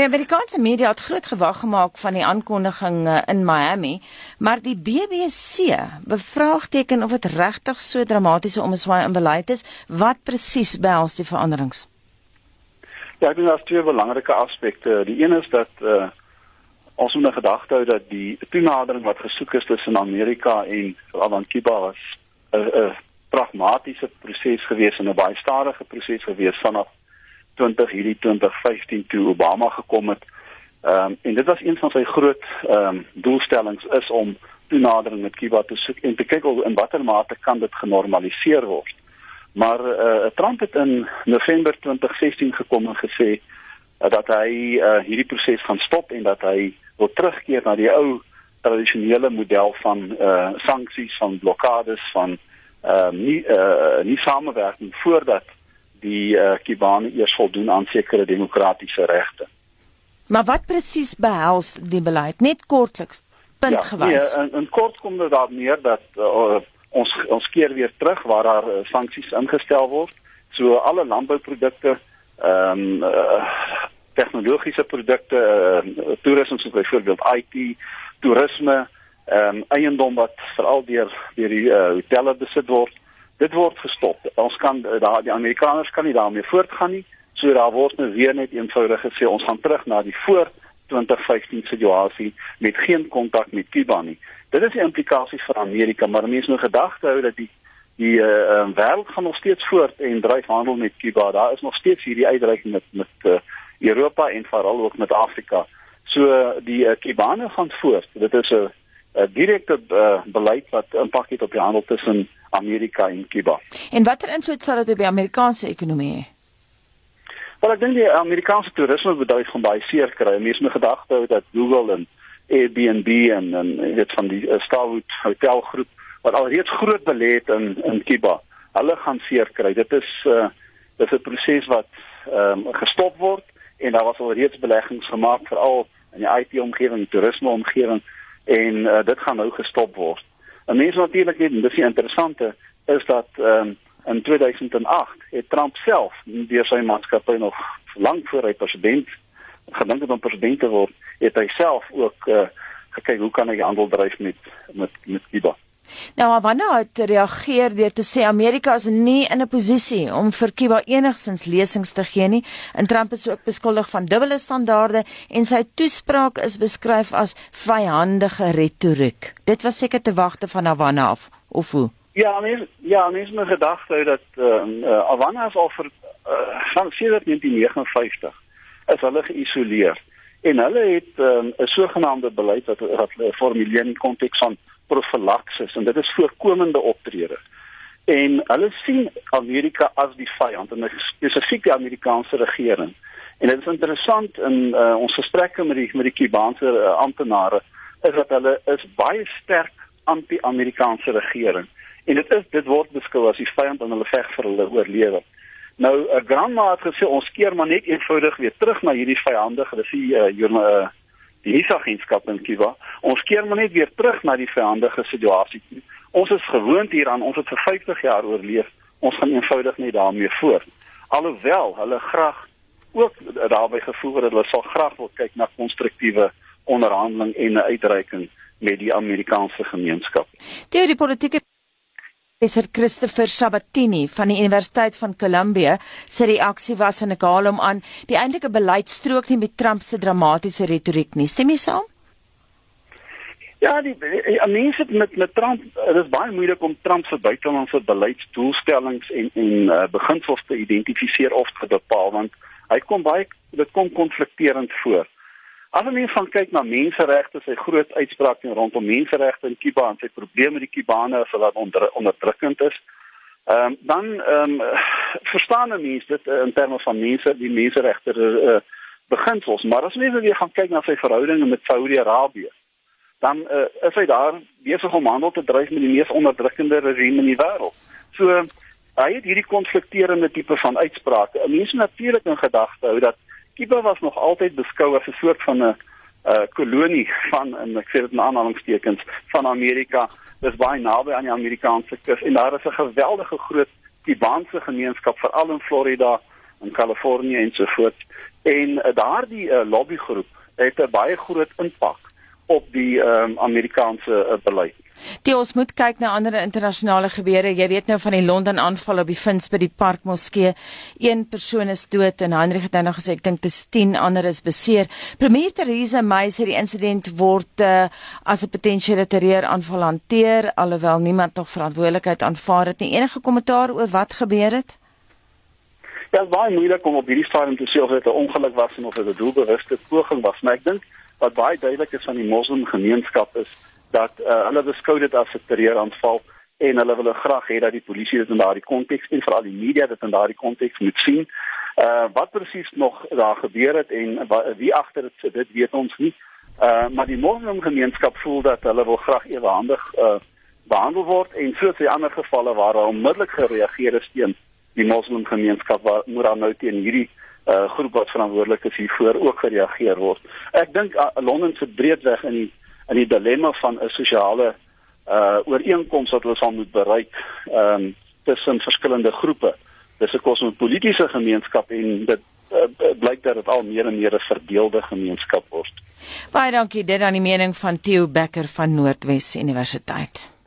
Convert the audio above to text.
Die Amerikaanse media het groot gewag gemaak van die aankondiging uh, in Miami, maar die BBC bevraagteken of dit regtig so dramatiese omswaai in beleid is. Wat presies behels die veranderings? Ja, ek dink daar's twee belangrike aspekte. Die een is dat uh, ons moet 'n gedagte hou dat die toenadering wat gesoek is tussen Amerika en Iran Kiba was 'n 'n pragmatiese proses gewees en 'n baie stadige proses gewees vanaf 20 hierdie 2015 toe Obama gekom het. Ehm um, en dit was een van sy groot ehm um, doelstellings is om toenadering met Kiba te soek en te kyk of in watter mate kan dit genormaliseer word. Maar eh uh, Trump het in November 2016 gekom en gesê uh, dat hy uh, hierdie proses gaan stop en dat hy wil terugkeer na die ou tradisionele model van eh uh, sanksies, van blokkades, van ehm uh, nie eh uh, nie samewerking voordat die uh, Kubane eers voldoen aan sekere demokratiese regte. Maar wat presies behels die beleid? Net kortliks punt ja, gewys. Ja, nee, in, in kort kom dit daar neer dat uh, ons ons keer weer terug waar daar uh, sanksies ingestel word. So alle landbouprodukte, ehm um, uh, tegnologiese produkte, uh, toerisme soos byvoorbeeld IT, toerisme, ehm um, eiendom wat veral deur deur die uh, hotelle besit word, dit word gestop. Ons kan daar die Amerikaners kan nie daarmee voortgaan nie. So daar word nou weer net eenvoudig gesê ons gaan terug na die voor 2015 situasie met geen kontak met Kuba nie. Dit is die implikasie vir Amerika, maar mense moet gedagte hou dat die die uh, wêreld gaan nog steeds voort en dryf handel met Kuba. Daar is nog steeds hierdie uitdrukking met met uh, Europa en veral ook met Afrika. So uh, die uh, Kubane gaan voort. Dit is 'n 'n direkte uh, beleid wat impak het op die handel tussen Amerika en Kuba. En watter invloed sal dit op die Amerikaanse ekonomie hê? Wel ek dink die Amerikaanse toerismebedryf gaan baie seer kry. Mense moet gedagte hou dat Google en Airbnb en en weet van die uh, Starwood hotelgroep wat alreeds groot belê het in in Kuba. Hulle gaan seer kry. Dit is uh dis 'n proses wat ehm um, gestop word en daar was alreeds beleggings gemaak veral in die IT omgewing, toerisme omgewing en uh, dit gaan nou gestop word. En mense natuurlik net dis die interessante is dat ehm um, in 2008 het Trump self deur sy maatskappy nog lank voor hy president gedink het om president te word, het hy self ook uh, gekyk hoe kan hy handel dryf met met met Kuba. Nou Havana het reageer deur te sê Amerika is nie in 'n posisie om vir Kuba enigsins lesings te gee nie. En Trump is ook beskuldig van dubbele standaarde en sy toespraak is beskryf as vyandige retoriek. Dit was seker te wagte van Havana af of hoe? Ja, mens ja, mens het gedag hou dat uh, uh, Havana is al vir uh, van sedert 1959 is hulle geïsoleer en hulle het um, 'n sogenaamde beleid wat wat formuleer in konteks van profilaksis en dit is voorkomende optrede. En hulle sien Amerika as die vyand en spesifiek die Amerikaanse regering. En dit is interessant in uh, ons gesprekke met die met die Kubaanse uh, amptenare is dat hulle is baie sterk anti-Amerikaanse regering. En dit is dit word beskou as die vyand en hulle veg vir hulle oorlewing. Nou 'n uh, grandma het gesê ons keer maar net eenvoudig weer terug na hierdie vyandige, dis die uh, die hisagentskap in Kuba. Ons keer maar net weer terug na die vyandige situasie. Ons is gewoond hieraan, ons het vir 50 jaar oorleef. Ons gaan eenvoudig net daarmee voort. Alhoewel hulle graag ook daarbey gevoel het hulle sal graag wil kyk na konstruktiewe onderhandeling en 'n uitreiking met die Amerikaanse gemeenskap. Deur die politieke Professor Christopher Sabatini van die Universiteit van Columbia se reaksie was en ek haal hom aan, die eintlike beleid strook nie met Trump se dramatiese retoriek nie. Stem jy saam? Ja, die, die mense met met Trump, dit is baie moeilik om Trump se buitelandse beleidsdoelstellings en en uh, beginsels te identifiseer of te bepaal want hy kom baie dit kom konflikterend voor. As mens van kyk na menseregte, sy groot uitspraak rondom menseregte in Kuba en sy probleme met die Kubane as hulle onder, onderdrukkend is, ehm um, dan ehm um, verstaan mense dit uh, in terme van mense die menseregte uh, beginsels, maar as mens weer gaan kyk na sy verhoudinge met Saudi-Arabië, dan uh, is hy daar besig om handel te dryf met die mees onderdrukkende regime in die wêreld. So uh, hy het hierdie konflikterende tipe van uitsprake. Mense natuurlik in gedagte hou dat Kuba was nog altyd beskou as 'n soort van 'n kolonie van en ek sê dit in aanhalingstekens van Amerika. Dis baie naby aan die Amerikaanse kus en daar is 'n geweldige groot Kubaanse gemeenskap veral in Florida en Kalifornië en so voort. En uh, daardie uh, lobbygroep het 'n baie groot impak op die um, Amerikaanse uh, beleid. Die ons moet kyk na ander internasionale gebeure. Jy weet nou van die Londen aanval op die Fins by die Park Moskee. Een persoon is dood en Hendrik het nou gesê ek dink dit is 10 ander is beseer. Premier Theresa May sê die insident word uh, as 'n potensiële terreuraanval hanteer alhoewel niemand nog verantwoordelikheid aanvaar het nie. Enige kommentaar oor wat gebeur het? Ja, baie moeilik om op hierdie stadium te sê of dit 'n ongeluk was of dit 'n doelbewuste poging was, maar ek dink wat baie duidelik is van die moslimgemeenskap is dat uh, hulle beskou dit as 'n terreuraanval en hulle wil graag hê dat die polisie dit in daardie konteks en veral die media dit in daardie konteks moet sien. Uh wat presies nog daar gebeur het en wie agter dit dit weet ons nie. Uh maar die moslimgemeenskap voel dat hulle wil graag ewehandig uh behandel word en soos in ander gevalle waar hulle onmiddellik gereageer het teen die moslimgemeenskap waar moet dan nou teen hierdie uh groep wat verantwoordelik is hiervoor ook gereageer word. Ek dink uh, Londen se breedweg in die in die dilemma van 'n sosiale uh ooreenkoms wat hulle sal moet bereik um tussen verskillende groepe. Dis 'n kosmopolitiese gemeenskap en dit uh, blyk dat dit al meer en meer 'n verdeelde gemeenskap word. Baie dankie dit aan die mening van Theo Becker van Noordwes Universiteit.